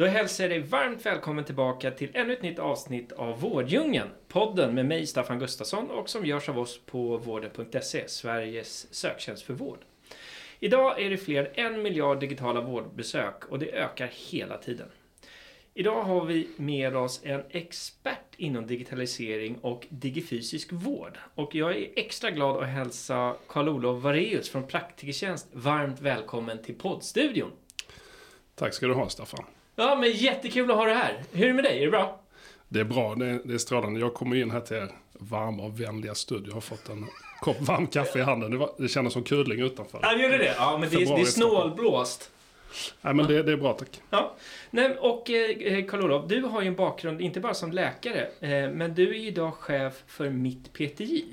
Då hälsar jag dig varmt välkommen tillbaka till ännu ett nytt avsnitt av Vårddjungeln. Podden med mig Staffan Gustafsson och som görs av oss på vården.se, Sveriges söktjänst för vård. Idag är det fler än en miljard digitala vårdbesök och det ökar hela tiden. Idag har vi med oss en expert inom digitalisering och digifysisk vård. Och jag är extra glad att hälsa Karl-Olof Vareus från Praktikertjänst varmt välkommen till poddstudion. Tack ska du ha Staffan. Ja, men jättekul att ha dig här. Hur är det med dig? Är det bra? Det är bra, det är, det är strålande. Jag kommer in här till er varma och vänliga studio. Jag har fått en kopp varm kaffe i handen. Det, var, det kändes som kuling utanför. Ja, det gjorde det? Ja, men det, är- det är snålblåst. Nej, men det, det är bra tack. Ja. Nej, och eh, Karl-Olof, du har ju en bakgrund, inte bara som läkare, eh, men du är ju idag chef för Mitt PTJ.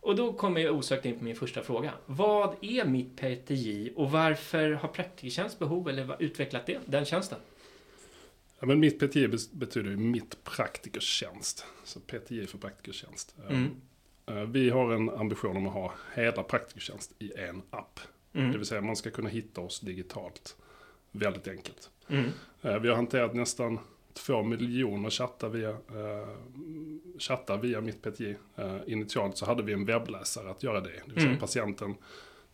Och då kommer jag osökt in på min första fråga. Vad är Mitt PTJ och varför har Praktikertjänst behov, eller utvecklat det, den tjänsten? Ja, men mitt bes- betyder ju mitt praktikertjänst. Så PTI för praktikertjänst. Mm. eh, Vi har en ambition om att ha hela praktikertjänst i en app. Mm. Det vill säga man ska kunna hitta oss digitalt. Väldigt enkelt. Mm. Eh, Vi har hanterat nästan två miljoner chattar via, eh, chattar via mitt PTI. Eh, initialt så hade vi en webbläsare att göra det. Det vill säga Mm. patienten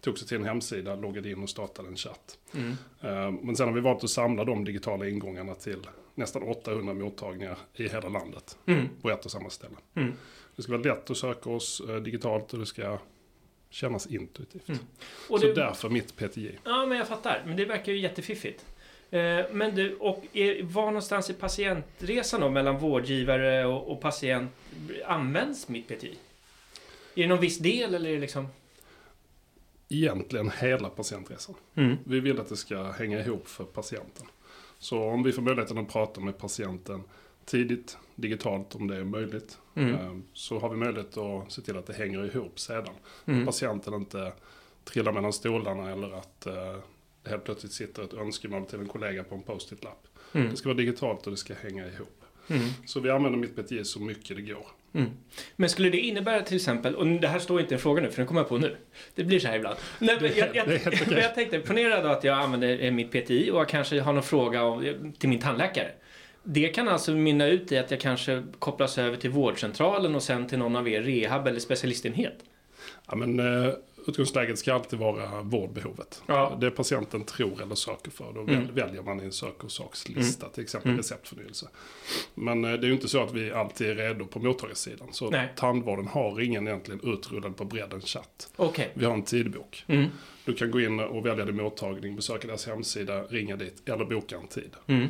tog sig till en hemsida, loggade in och startade en chatt. Mm. Eh, men sen har vi valt att samla de digitala ingångarna till nästan 800 mottagningar i hela landet. Mm. På ett och samma ställe. Mm. Det ska vara lätt att söka oss eh, digitalt och det ska kännas intuitivt. Mm. Och Så det- därför mitt PTI. Ja, men jag fattar. Men det verkar ju jättefiffigt. Eh, Men du, och är, var någonstans i patientresan då mellan vårdgivare och, och patient används mitt PTI? Är det någon viss del eller är det liksom... Egentligen hela patientresan. Mm. Vi vill att det ska hänga ihop för patienten. Så om vi får möjligheten att prata med patienten tidigt, digitalt om det är möjligt. Mm. eh, Så har vi möjlighet att se till att det hänger ihop sedan. Mm. Patienten inte trillar mellan stolarna eller att eh, det helt plötsligt sitter ett önskemål till en kollega på en post-it-lapp. Mm. Det ska vara digitalt och det ska hänga ihop. Mm. Så vi använder mitt PTI så mycket det går. Mm. Men skulle det innebära till exempel, och det här står inte i fråga nu för den kommer jag på nu. Det blir så här ibland. Nej, men jag, jag, men jag tänkte, ponera då att jag använder eh, mitt PTI och jag kanske har någon fråga om, till min tandläkare. Det kan alltså mynna ut i att jag kanske kopplas över till vårdcentralen och sen till någon av er rehab eller specialistenhet. Ja, men, eh, utgångsläget ska alltid vara vårdbehovet. Ja. Det patienten tror eller söker för. Då Mm. väl, väljer man i en sök och sakslista, till exempel Mm. receptförnyelse. Men eh, det är ju inte så att vi alltid är redo på mottagarsidan. Så Nej. tandvården har ingen egentligen utrullad på bredden chatt. Okej. Vi har en tidbok. Mm. Du kan gå in och välja din mottagning, besöka deras hemsida, ringa dit eller boka en tid. Mm.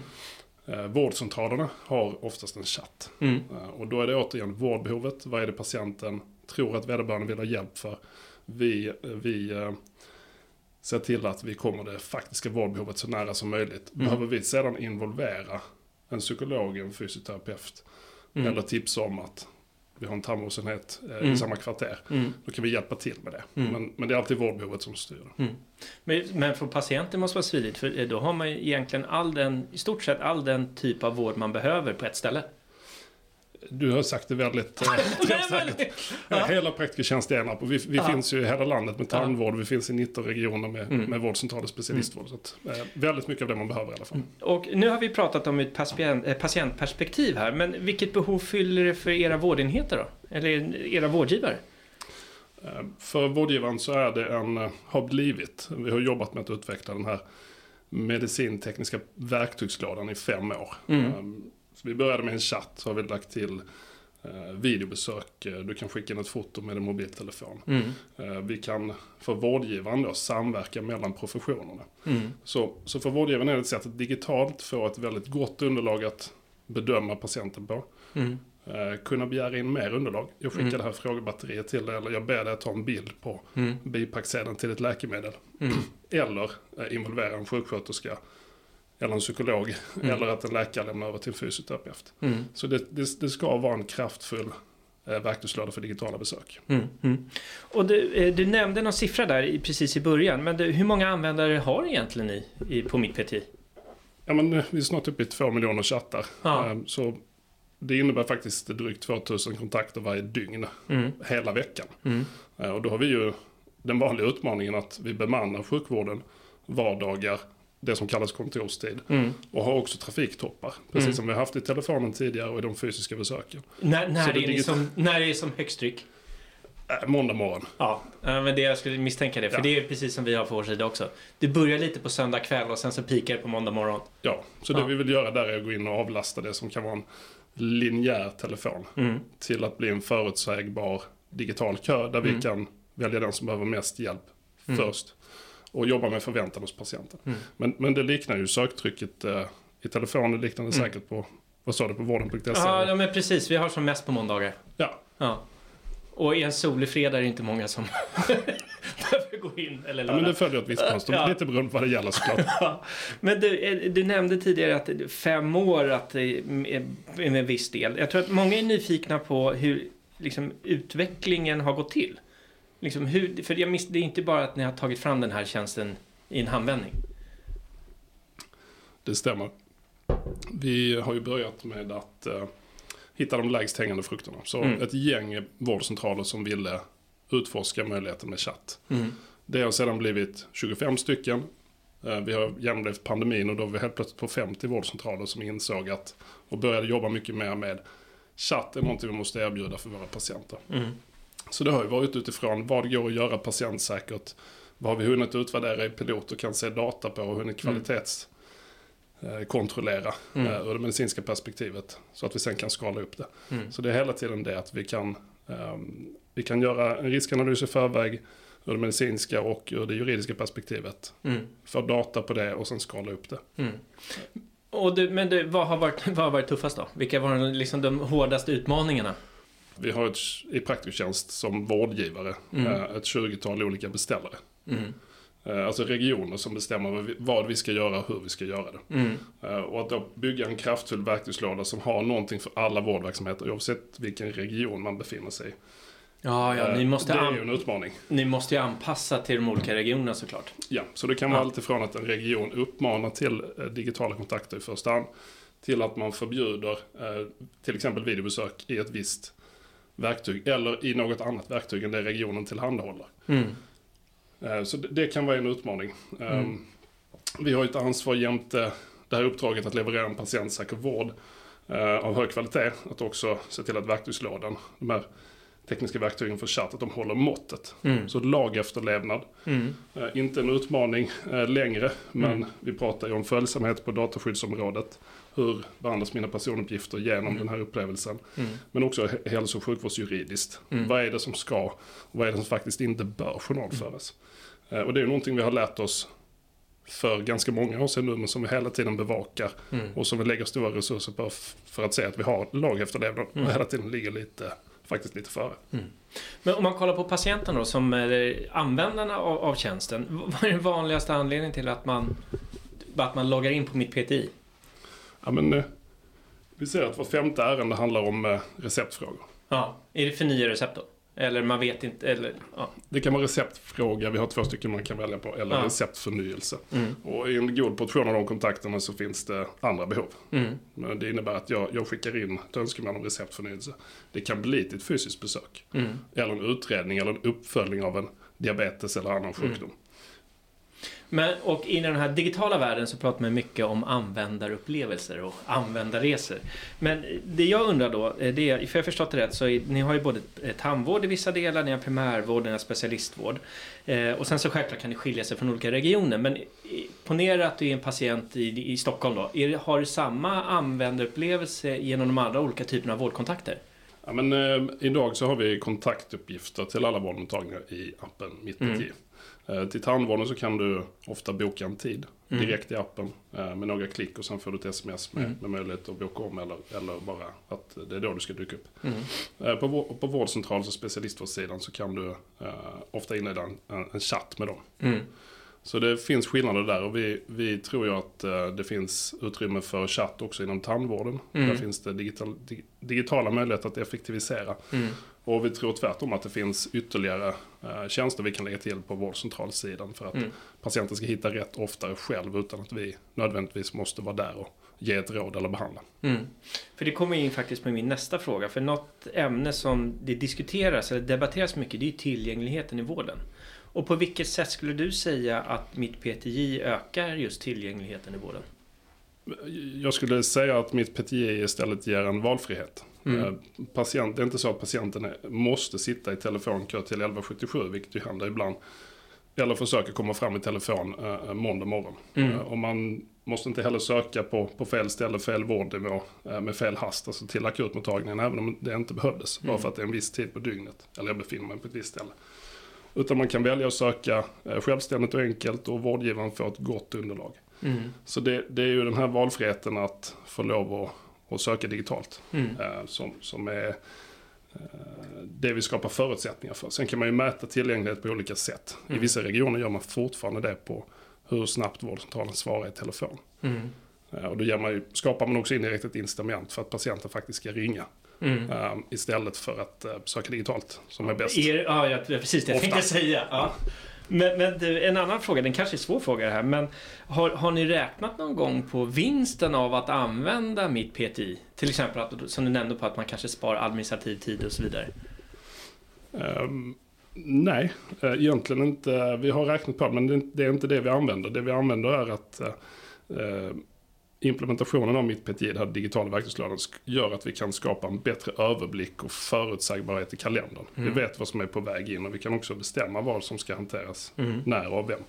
Eh, vårdcentralerna har oftast en chatt. Mm. Eh, Och då är det återigen vårdbehovet. Vad är det patienten tror att vederbörande vill ha hjälp för? Vi, vi eh, ser till att vi kommer det faktiska vårdbehovet så nära som möjligt. Mm. Behöver vi sedan involvera en psykolog, en fysioterapeut Mm. eller tipsa om att vi har en tandvårdsenhet eh, Mm. i samma kvarter. Mm. Då kan vi hjälpa till med det. Mm. Men, men det är alltid vårdbehovet som styr. Mm. Men, men för patienten måste vara smidigt för eh, då har man ju egentligen all den, i stort sett all den typ av vård man behöver på ett ställe. Du har sagt det väldigt eh, träffsäkert. Ja. Hela praktikertjänst är en app. Och vi vi Ja. finns ju i hela landet med Ja. tandvård. Vi finns i 19 regioner med, Mm. med vårdcentraler och specialistvård. Så att, eh, väldigt mycket av det man behöver i alla fall. Och nu har vi pratat om ett patient, eh, patientperspektiv här, men vilket behov fyller det för era vårdenheter då? Eller era vårdgivare? Eh, För vårdgivaren så är det en, eh, har blivit, vi har jobbat med att utveckla den här medicintekniska verktygslådan i fem år. Mm. Så vi började med en chatt, så har vi lagt till eh, videobesök. Eh, Du kan skicka in ett foto med en mobiltelefon. Mm. Eh, Vi kan för vårdgivaren då samverka mellan professionerna. Mm. Så, så för vårdgivaren är det ett sätt att digitalt få ett väldigt gott underlag att bedöma patienten på. Mm. eh, kunna begära in mer underlag. Jag skickar Mm. det här frågebatteriet till dig eller jag ber dig ta en bild på Mm. bipacksedeln till ett läkemedel. Mm. Eller eh, involvera en sjuksköterska eller en psykolog Mm. eller att en läkare lämnar över till en fysioterapeut. Mm. Så det, det, det ska vara en kraftfull eh, verktygslåda för digitala besök. Mm. Mm. Och du, eh, du nämnde någon siffra där precis i början. Men du, hur många användare har egentligen ni i, på mitt PT? Ja, men eh, vi är snart uppe i två miljoner chattar. Ja. Så det innebär faktiskt drygt 2000 kontakter varje dygn, Mm. hela veckan. Mm. Och då har vi ju den vanliga utmaningen att vi bemannar sjukvården vardagar, det som kallas kontorstid. Mm. Och har också trafiktoppar, precis Mm. som vi har haft i telefonen tidigare och i de fysiska besöken. När, när, det är digit- som, när är det som högst tryck? Äh, måndag morgon. Ja, eh, men det jag skulle misstänka det. För Ja. det är precis som vi har på vår sida också. Det börjar lite på söndag kväll och sen så pikar det på måndag morgon. Ja, så Ja. det vi vill göra där är att gå in och avlasta det som kan vara en linjär telefon Mm. till att bli en förutsägbar digital kö där vi Mm. kan välja den som behöver mest hjälp Mm. först och jobba med förväntan hos patienten. Mm. Men, men det liknar ju söktrycket eh, i telefonen, liknar det Mm. säkert på, vad sa du, på vården.se? Ja, ja, men precis. Vi har som mest på måndagar. Ja. Ja. Och i en solig fredag är det inte många som behöver gå in. Eller Ja, men det följer ett visst mönster, Ja. lite beroende på vad det gäller såklart. Ja. Men du, eh, du nämnde tidigare att fem år att med viss del. Jag tror att många är nyfikna på hur liksom, utvecklingen har gått till. Liksom, hur, för jag miss, det är inte bara att ni har tagit fram den här tjänsten i en handvändning. Det stämmer. Vi har ju börjat med att eh, hitta de lägst hängande frukterna. Så Mm. ett gäng vårdcentraler som ville utforska möjligheten med chatt. Mm. Det har sedan blivit 25 stycken. Eh, Vi har genomlevt pandemin och då var vi helt plötsligt på 50 vårdcentraler som insåg att och började jobba mycket mer med chatt är någonting vi måste erbjuda för våra patienter. Mm. Så det har ju varit utifrån vad går att göra patientsäkert. Vad har vi hunnit utvärdera i pilot och kan se data på och hunnit kvalitets eh, kontrollera Mm. eh, ur det medicinska perspektivet. Så att vi sen kan skala upp det. Mm. Så det är hela tiden det att vi kan, ehm, vi kan göra en riskanalys i förväg ur det medicinska och ur det juridiska perspektivet. Mm. Få data på det och sen skala upp det. Mm. Och du, men du, vad, har varit, vad har varit tuffast då? Vilka var de, liksom, de hårdaste utmaningarna? Vi har ett, i Praktiktjänst som vårdgivare Mm. eh, ett 20-tal olika beställare. Mm. Eh, Alltså regioner som bestämmer vad vi- ska göra och hur vi ska göra det. Mm. Eh, Och att då bygga en kraftfull verktygslåda som har någonting för alla vårdverksamheter oavsett vilken region man befinner sig i. Ja, ja, ni måste, det är ju en utmaning. ni måste ju anpassa till de olika regionerna såklart. Ja, så det kan vara Ja. allt ifrån att en region uppmanar till digitala kontakter i första hand till att man förbjuder till exempel videobesök i ett visst verktyg eller i något annat verktyg än det regionen tillhandahåller. Mm. Eh, Så det- kan vara en utmaning. Mm. Vi har ett ansvar jämte det här uppdraget att leverera en patientsäker vård eh, av hög kvalitet. Att också se till att verktygslådan, de här tekniska verktygen för chatt, att de håller måttet. Mm. Så lagefterlevnad, Mm. eh, inte en utmaning längre, men Mm. vi pratar ju om följsamhet på dataskyddsområdet. Hur behandlas mina personuppgifter genom Mm. den här upplevelsen? Mm. Men också hälso och sjukvårdsjuridiskt. Mm. Vad är det som ska och vad är det som faktiskt inte bör journalföras? Eh, Och det är någonting vi har lärt oss för ganska många år sedan nu, men som vi hela tiden bevakar Mm. och som vi lägger stora resurser på för att se att vi har lagefterlevnad Mm. och hela tiden ligger lite, faktiskt lite före. Men om man kollar på patienten då, som är användarna av, av tjänsten. Vad är den vanligaste anledningen till att man, att man loggar in på mitt PTI? Ja, men, eh, vi ser att var femte ärende handlar om eh, receptfrågor. Ja, är det för nya recept då? Eller man vet inte, eller ja. Det kan vara receptfråga, vi har två stycken man kan välja på, eller Ja. receptförnyelse. Mm. Och i en god portion av de kontakterna så finns det andra behov. Mm. Men det innebär att jag, jag skickar in ett önskemål om receptförnyelse. Det kan bli till ett fysiskt besök. Mm. Eller en utredning eller en uppföljning av en diabetes eller annan sjukdom. Men, och i den här digitala världen så pratar man mycket om användarupplevelser och användarresor. Men det jag undrar då, eh, det är, för jag har förstått det rätt, så är, ni har ju både eh, tandvård i vissa delar, ni har primärvård, ni har specialistvård. Eh, och sen så självklart kan det skilja sig från olika regioner. Men ponera att du är en patient i, i Stockholm då. Är, har du samma användarupplevelse genom de andra olika typerna av vårdkontakter? Ja, men, eh, idag så har vi kontaktuppgifter till alla vårdmottagningar i appen Mitt Mm. Eh, till tandvården så kan du ofta boka en tid Mm. direkt i appen eh, med några klick och sen får du ett sms med, Mm. med möjlighet att boka om eller, eller bara att det är då du ska dyka upp. Mm. Eh, På, på vårdcentrals och specialistvårdssidan så kan du eh, ofta inleda en, en, en chatt med dem. Så det finns skillnader där och vi, vi tror ju att eh, det finns utrymme för chatt också inom tandvården. Mm. Där finns det digital, dig, digitala möjligheter att effektivisera. Mm. Och vi tror tvärtom att det finns ytterligare eh, tjänster vi kan lägga till på vårdcentralssidan för att Mm. patienten ska hitta rätt oftare själv utan att vi nödvändigtvis måste vara där och ge ett råd eller behandla. Mm. För det kommer in faktiskt med min nästa fråga. För något ämne som det diskuteras eller debatteras mycket det är ju tillgängligheten i vården. Och på vilket sätt skulle du säga att mitt PTJ ökar just tillgängligheten i vården? Jag skulle säga att mitt PTI istället ger en valfrihet. Mm. Eh, Patient, det är inte så att patienten är, måste sitta i telefonkö till 1177, vilket ju händer ibland. Eller försöka komma fram i telefon eh, måndag morgon. Mm. Eh, och man måste inte heller söka på, på fel ställe, fel vårdnivå, eh, med fel hast, alltså till akutmottagningen, även om det inte behövdes. Bara Mm. för att det är en viss tid på dygnet, eller jag befinner mig på ett visst ställe. Utan man kan välja att söka eh, självständigt och enkelt och vårdgivaren får ett gott underlag. Mm. Så det, det är ju den här valfriheten att få lov att, att söka digitalt Mm. eh, som, som är eh, det vi skapar förutsättningar för. Sen kan man ju mäta tillgänglighet på olika sätt. I Mm. vissa regioner gör man fortfarande det på hur snabbt vårdcentralen svarar i telefon. Mm. Och då man ju, skapar man också indirekt ett incitament för att patienten faktiskt ska ringa. Mm. eh, istället för att eh, söka digitalt, som är bäst. Er, ja, ja, precis det jag tänkte säga. Ja. Men, men du, en annan fråga, den kanske är svår fråga det här, men har, har ni räknat någon gång på vinsten av att använda mitt PTI? Till exempel att, som du nämnde på att man kanske sparar administrativ tid och så vidare. Ehm, nej, eh, egentligen inte. Vi har räknat på det, men det, är- inte det vi använder. Det vi använder är att eh, implementationen av mitt PTI, den här digitala verktygslådan, gör att vi kan skapa en bättre överblick och förutsägbarhet i kalendern. Mm. Vi vet vad som är på väg in och vi kan också bestämma vad som ska hanteras, Mm. när och av vem.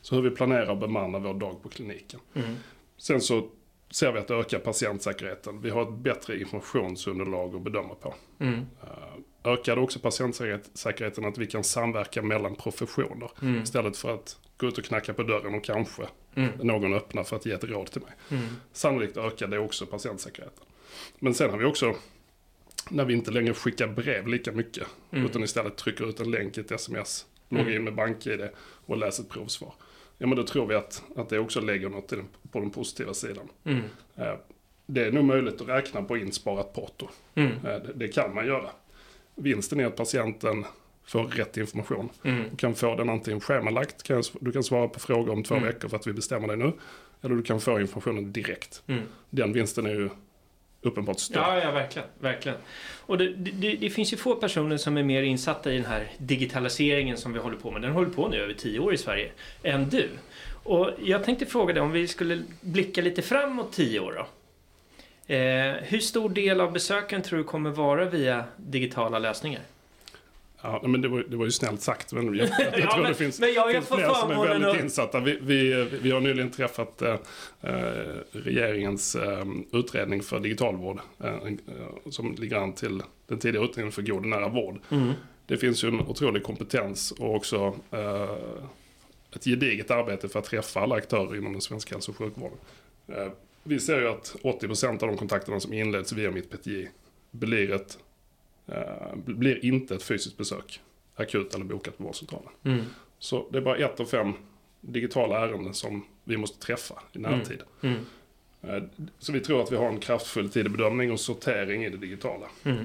Så hur vi planerar och bemannar vår dag på kliniken. Mm. Sen så ser vi att det ökar patientsäkerheten. Vi har ett bättre informationsunderlag att bedöma på. Mm. Ökar det också patientsäkerheten att vi kan samverka mellan professioner Mm. istället för att gå ut och knacka på dörren och kanske Mm. någon öppnar för att ge ett råd till mig. Mm. Sannolikt ökar det också patientsäkerheten. Men sen har vi också, när vi inte längre skickar brev lika mycket, Mm. utan istället trycker ut en länk i ett sms, loggar Mm. in med BankID och läser ett provsvar. Ja men då tror vi att, att det också lägger något den, på den positiva sidan. Mm. Eh, Det är nog möjligt att räkna på insparat porto. Mm. Eh, Det, det kan man göra. Vinsten är att patienten får rätt information. Mm. Du kan få den antingen schemalagt, du kan svara på frågor om två Mm. veckor för att vi bestämmer det nu. Eller du kan få informationen direkt. Mm. Den vinsten är ju uppenbart större. Ja, ja, verkligen. verkligen. Och det, det, det finns ju få personer som är mer insatta i den här digitaliseringen som vi håller på med. Den håller på nu över tio år i Sverige, än du. Och jag tänkte fråga dig om vi skulle blicka lite framåt tio år då. Eh, hur stor del av besöken tror du kommer vara via digitala lösningar? Ja, men det var, det var ju snällt sagt. Men jag, jag, jag Ja, tror men- det finns, men jag finns fått fler som är väldigt att- insatta. Vi, vi, vi har nyligen träffat eh, eh, regeringens eh, utredning för digitalvård. Eh, eh, som ligger an till den tidigare utredningen för god och nära vård. Det finns ju en otrolig kompetens och också eh, ett gediget arbete för att träffa alla aktörer inom den svenska hälso och sjukvården. Vi ser ju att 80% av de kontakterna som inleds via mitt PTI blir, ett, eh, blir inte ett fysiskt besök, akut eller bokat på vårdcentralen. Mm. Så det är bara ett av fem digitala ärenden som vi måste träffa i närtid. Mm. Eh, Så vi tror att vi har en kraftfull tidig bedömning och sortering i det digitala. Mm.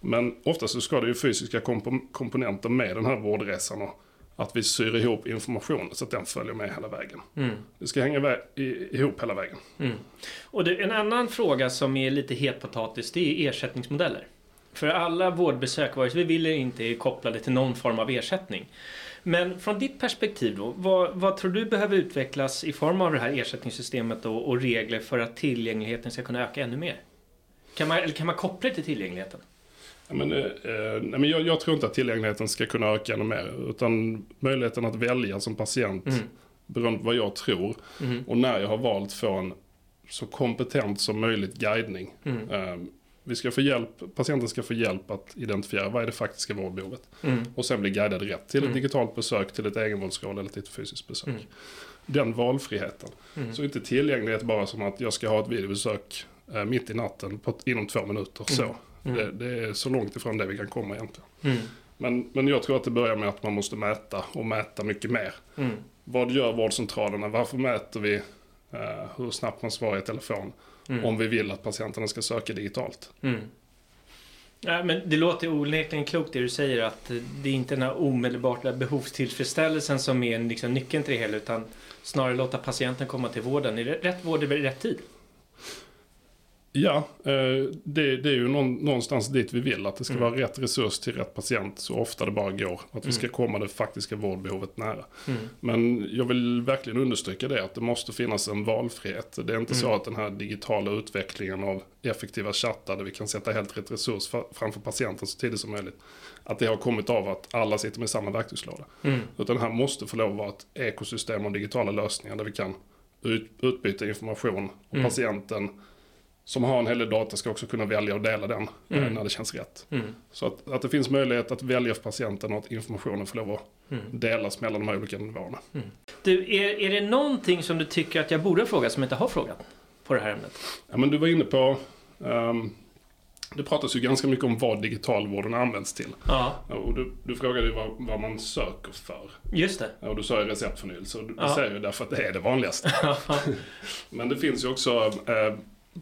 Men oftast så ska det ju fysiska kompo- komponenter med den här vårdresan och att vi syr ihop informationen så att den följer med hela vägen. Mm. Det ska hänga vä- ihop hela vägen. Mm. Och det, en annan fråga som är lite het potatis, det är ersättningsmodeller. För alla vårdbesök, vare sig vi vill eller inte, är kopplade till någon form av ersättning. Men från ditt perspektiv då, vad, vad tror du behöver utvecklas i form av det här ersättningssystemet och, och regler för att tillgängligheten ska kunna öka ännu mer? Kan man, eller kan man koppla det till tillgängligheten? Ja, men, eh, eh, nej, men jag, jag tror inte att tillgängligheten ska kunna öka ännu mer. Utan möjligheten att välja som patient Mm. beroende på vad jag tror. Mm. Och när jag har valt få en så kompetent som möjligt guidning. Mm. eh, vi ska få hjälp, patienten ska få hjälp att identifiera vad är det faktiska vårdbehovet. Mm. Och sen bli guidad rätt till ett Mm. digitalt besök, till ett egenvårdsråd eller till ett fysiskt besök. Mm. Den valfriheten. Mm. Så inte tillgänglighet bara som att jag ska ha ett videobesök eh, mitt i natten på, inom två minuter. Så. Mm. Det, det är så långt ifrån det vi kan komma egentligen. Mm. Men, men jag tror att det börjar med att man måste mäta och mäta mycket mer. Mm. Vad gör vårdcentralerna? Varför mäter vi eh, hur snabbt man svarar i telefon? Mm. Om vi vill att patienterna ska söka digitalt. Mm. Ja, men det låter onekligen klokt det du säger att det är inte den här omedelbara behovstillfredsställelsen som är liksom nyckeln till det hela utan snarare låta patienten komma till vården. Är det rätt vård i rätt tid? Ja, eh, det, det är ju någon, någonstans dit vi vill. Att det ska Mm. vara rätt resurs till rätt patient så ofta det bara går. Att vi ska Mm. komma det faktiska vårdbehovet nära. Mm. Men jag vill verkligen understryka det, att det måste finnas en valfrihet. Det är inte så Mm. att den här digitala utvecklingen av effektiva chattar, där vi kan sätta helt rätt resurs framför patienten så tidigt som möjligt, att det har kommit av att alla sitter med samma verktygslåda. Mm. Utan här måste få lov att vara ett ekosystem av digitala lösningar där vi kan ut, utbyta information. Och Mm. patienten som har en hel del data ska också kunna välja och dela den eh, Mm. när det känns rätt. Mm. Så att, att det finns möjlighet att välja för patienten och att informationen får lov att Mm. delas mellan de här olika nivåerna. Du, är, är det någonting som du tycker att jag borde ha frågat som jag inte har frågat på det här ämnet? Ja, men du var inne på, ehm, det pratas ju ganska mycket om vad digitalvården används till. Ja, Och du, du frågade ju vad, vad man söker för. just det. Och du sa ju receptförnyelse och du Ja. säger ju därför att det är det vanligaste. Men det finns ju också, eh,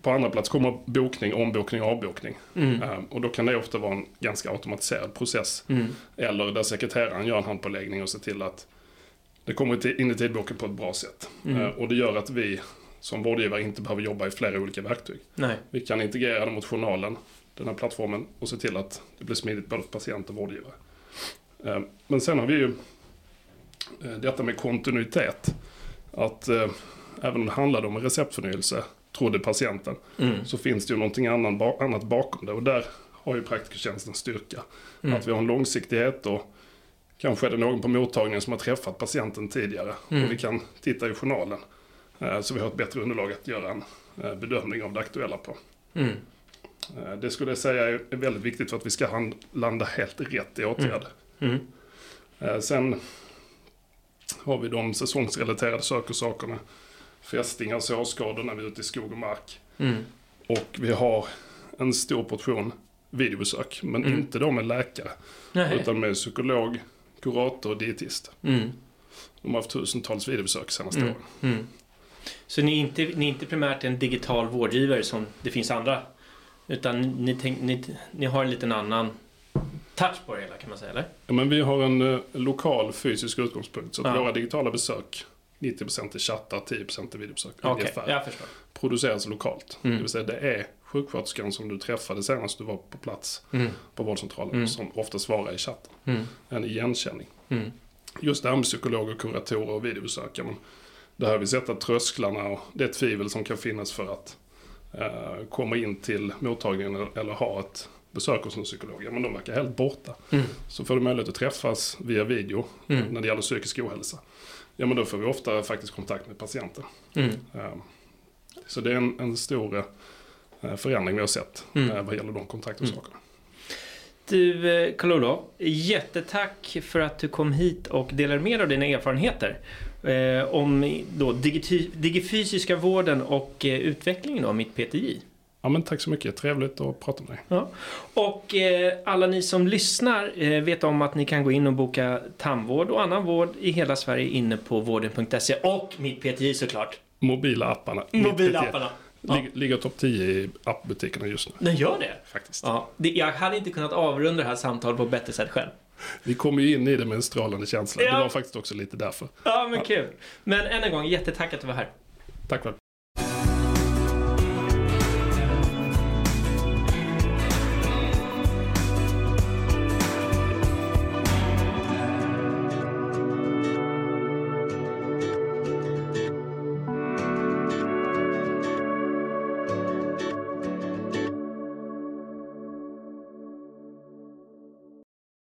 på andra plats kommer bokning, ombokning och avbokning. Mm. Eh, och då kan det ofta vara en ganska automatiserad process. Mm. Eller där sekreteraren gör en handpåläggning och ser till att det kommer in i tidboken på ett bra sätt. Mm. Eh, och det gör att vi som vårdgivare inte behöver jobba i flera olika verktyg. Nej. Vi kan integrera det mot journalen, den här plattformen, och se till att det blir smidigt både för patient och vårdgivare. Eh, Men sen har vi ju eh, detta med kontinuitet. Att eh, även om det handlade om receptförnyelse, trodde patienten, Mm. så finns det ju någonting annat bakom det. Och där har ju praktikertjänsten styrka. Mm. Att vi har en långsiktighet och kanske är det någon på mottagningen som har träffat patienten tidigare. Mm. Och vi kan titta i journalen. eh, Så vi har ett bättre underlag att göra en eh, bedömning av det aktuella på. Mm. Eh, Det skulle jag säga är väldigt viktigt för att vi ska landa helt rätt i åtgärder. Mm. Eh, Sen har vi de säsongsrelaterade sökersakerna. Fästingar, sårskador när vi är ute i skog och mark. Mm. Och vi har en stor portion videobesök. Men Mm. inte då med läkare. Nej. Utan med psykolog, kurator och dietist. Mm. De har haft tusentals videobesök senaste Mm. åren. Mm. Så ni är, inte, ni är inte primärt en digital vårdgivare som det finns andra? Utan ni, tänk, ni, ni har en liten annan touch på det hela kan man säga, eller? Ja, men vi har en eh, lokal fysisk utgångspunkt. Så att Ja. våra digitala besök, 90% är chattar, 10% är videobesök. Okej, ungefär. jag förstår. Produceras lokalt. Mm. Det vill säga det är sjuksköterskan som du träffade senast du var på plats Mm. på vårdcentralen Mm. som ofta svarar i chatten. Mm. En igenkänning. Mm. Just det här med psykologer, kuratorer och videobesök. ja, Men det här vi sätta trösklarna och det tvivel som kan finnas för att eh, komma in till mottagningen eller, eller ha ett besök hos en psykolog. Ja, men de verkar helt borta. Mm. Så får du möjlighet att träffas via video Mm. när det gäller psykisk ohälsa. Ja, men då får vi ofta faktiskt kontakt med patienten. Mm. Eh, Så det är en, en stor eh, förändring vi har sett Mm. eh, vad gäller de kontaktorsakerna. Du, eh, Carl-Olof, jättetack för att du kom hit och delade med dig av dina erfarenheter eh, om då digifysiska vården och eh, utvecklingen av mitt PTI. Ja, men tack så mycket. Trevligt att prata med dig. Och eh, alla ni som lyssnar eh, vet om att ni kan gå in och boka tandvård och annan vård i hela Sverige inne på vården.se och mitt PTI såklart. Mobila apparna. mitt Mobilapparna. PT, lig- Ligger topp 10 i appbutikerna just nu. Den gör det? Faktiskt. Ja, det, jag hade inte kunnat avrunda det här samtalet på ett bättre sätt själv. Vi kom ju in i det med en strålande känsla. Ja. Det var faktiskt också lite därför. Ja, men kul. Men än en gång, jättetack att du var här. Tack för